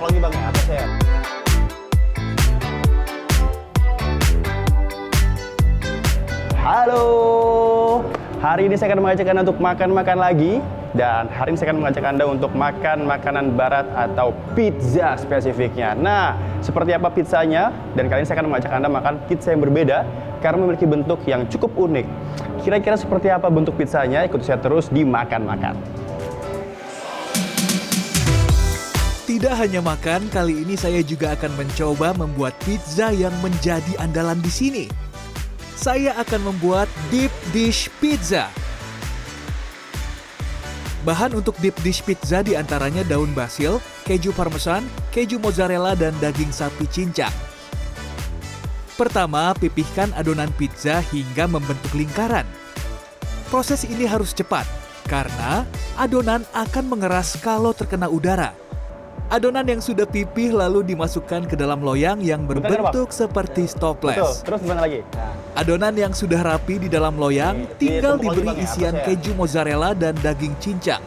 Untuk lagi bang, atas ya. Halo, hari ini saya akan mengajak Anda untuk makan-makan lagi dan hari ini saya akan mengajak Anda untuk makan makanan barat atau pizza spesifiknya. Nah, seperti apa pizzanya? Dan kali ini saya akan mengajak Anda makan pizza yang berbeda karena memiliki bentuk yang cukup unik. Kira-kira seperti apa bentuk pizzanya? Ikuti saya terus di Makan-Makan. Tidak hanya makan, kali ini saya juga akan mencoba membuat pizza yang menjadi andalan di sini. Saya akan membuat deep dish pizza. Bahan untuk deep dish pizza di antaranya daun basil, keju parmesan, keju mozzarella, dan daging sapi cincang. Pertama, pipihkan adonan pizza hingga membentuk lingkaran. Proses ini harus cepat, karena adonan akan mengeras kalau terkena udara. Adonan yang sudah pipih lalu dimasukkan ke dalam loyang yang Bang. berbentuk seperti stopless. terus gimana lagi? Nah, Adonan yang sudah rapi di dalam loyang tinggal ini diberi Bang, ya, isian keju mozzarella dan daging cincang.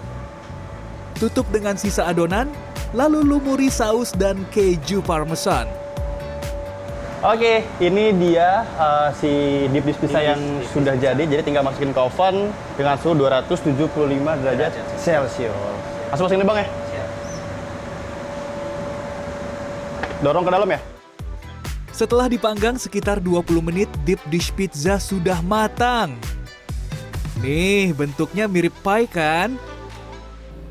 Tutup dengan sisa adonan, lalu lumuri saus dan keju parmesan. Oke, ini dia uh, si deep dish pizza yang sudah jadi. Jadi tinggal masukin ke oven dengan suhu 275 derajat Celcius. Langsung masukin bang ya? Dorong ke dalam ya? Setelah dipanggang sekitar 20 menit, deep dish pizza sudah matang. Nih, bentuknya mirip pie kan?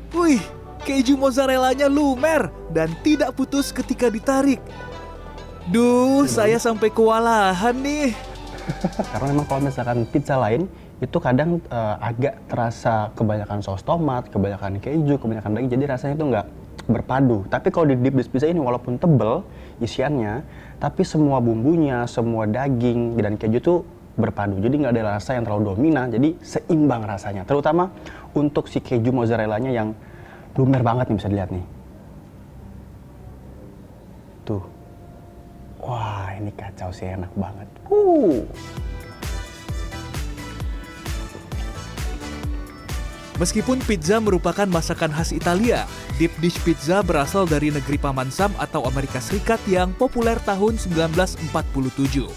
Wih, keju mozzarellanya lumer dan tidak putus ketika ditarik. Duh, saya sampai kewalahan nih. Karena memang kalau misalkan pizza lain itu kadang uh, agak terasa kebanyakan saus tomat, kebanyakan keju, kebanyakan daging, jadi rasanya itu nggak berpadu. Tapi kalau di deep dish pizza ini walaupun tebel isiannya, tapi semua bumbunya, semua daging dan keju tuh berpadu. Jadi nggak ada rasa yang terlalu dominan, jadi seimbang rasanya. Terutama untuk si keju mozzarellanya yang lumer banget nih bisa dilihat nih. Tuh. Wah, ini kacau sih enak banget. Uh. Meskipun pizza merupakan masakan khas Italia, deep dish pizza berasal dari negeri Paman Sam atau Amerika Serikat yang populer tahun 1947.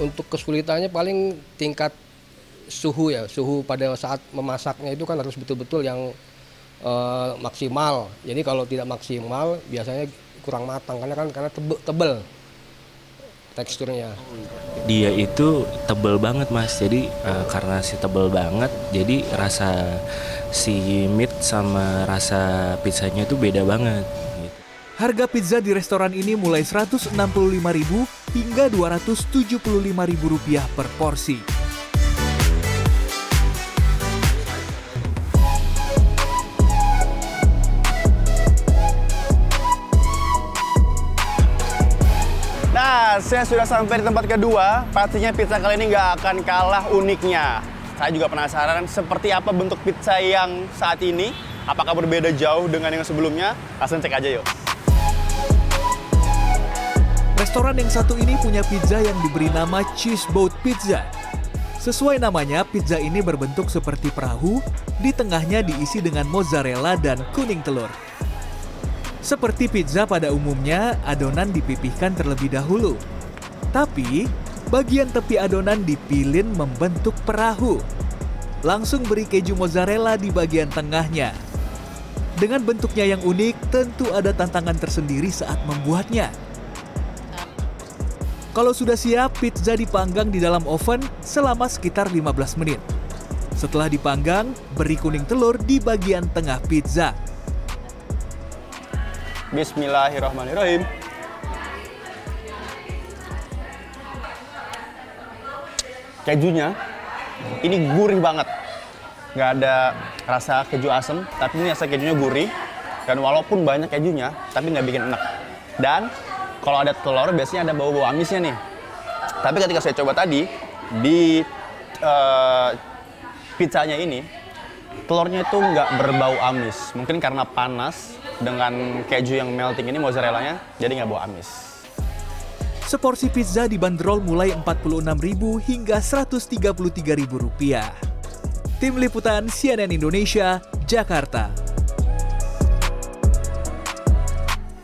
Untuk kesulitannya paling tingkat suhu ya, suhu pada saat memasaknya itu kan harus betul-betul yang eh, maksimal. Jadi kalau tidak maksimal biasanya kurang matang karena kan karena tebel, tebel teksturnya. dia itu tebel banget mas jadi eh, karena si tebel banget jadi rasa si meat sama rasa pizzanya itu beda banget gitu. Harga pizza di restoran ini mulai 165.000 hingga 275.000 rupiah per porsi. Nah, saya sudah sampai di tempat kedua. Pastinya pizza kali ini nggak akan kalah uniknya. Saya juga penasaran seperti apa bentuk pizza yang saat ini. Apakah berbeda jauh dengan yang sebelumnya? Langsung cek aja yuk. Restoran yang satu ini punya pizza yang diberi nama Cheese Boat Pizza. Sesuai namanya, pizza ini berbentuk seperti perahu, di tengahnya diisi dengan mozzarella dan kuning telur. Seperti pizza pada umumnya, adonan dipipihkan terlebih dahulu. Tapi, bagian tepi adonan dipilin membentuk perahu. Langsung beri keju mozzarella di bagian tengahnya. Dengan bentuknya yang unik, tentu ada tantangan tersendiri saat membuatnya. Kalau sudah siap, pizza dipanggang di dalam oven selama sekitar 15 menit. Setelah dipanggang, beri kuning telur di bagian tengah pizza. Bismillahirrahmanirrahim. Kejunya ini gurih banget. Nggak ada rasa keju asem, tapi ini rasa kejunya gurih. Dan walaupun banyak kejunya, tapi nggak bikin enak. Dan kalau ada telur, biasanya ada bau-bau amisnya nih. Tapi ketika saya coba tadi, di eh, pizzanya ini, telurnya itu nggak berbau amis. Mungkin karena panas dengan keju yang melting ini mozzarellanya, jadi nggak bau amis. Seporsi pizza dibanderol mulai 46.000 hingga 133.000 rupiah. Tim Liputan CNN Indonesia, Jakarta.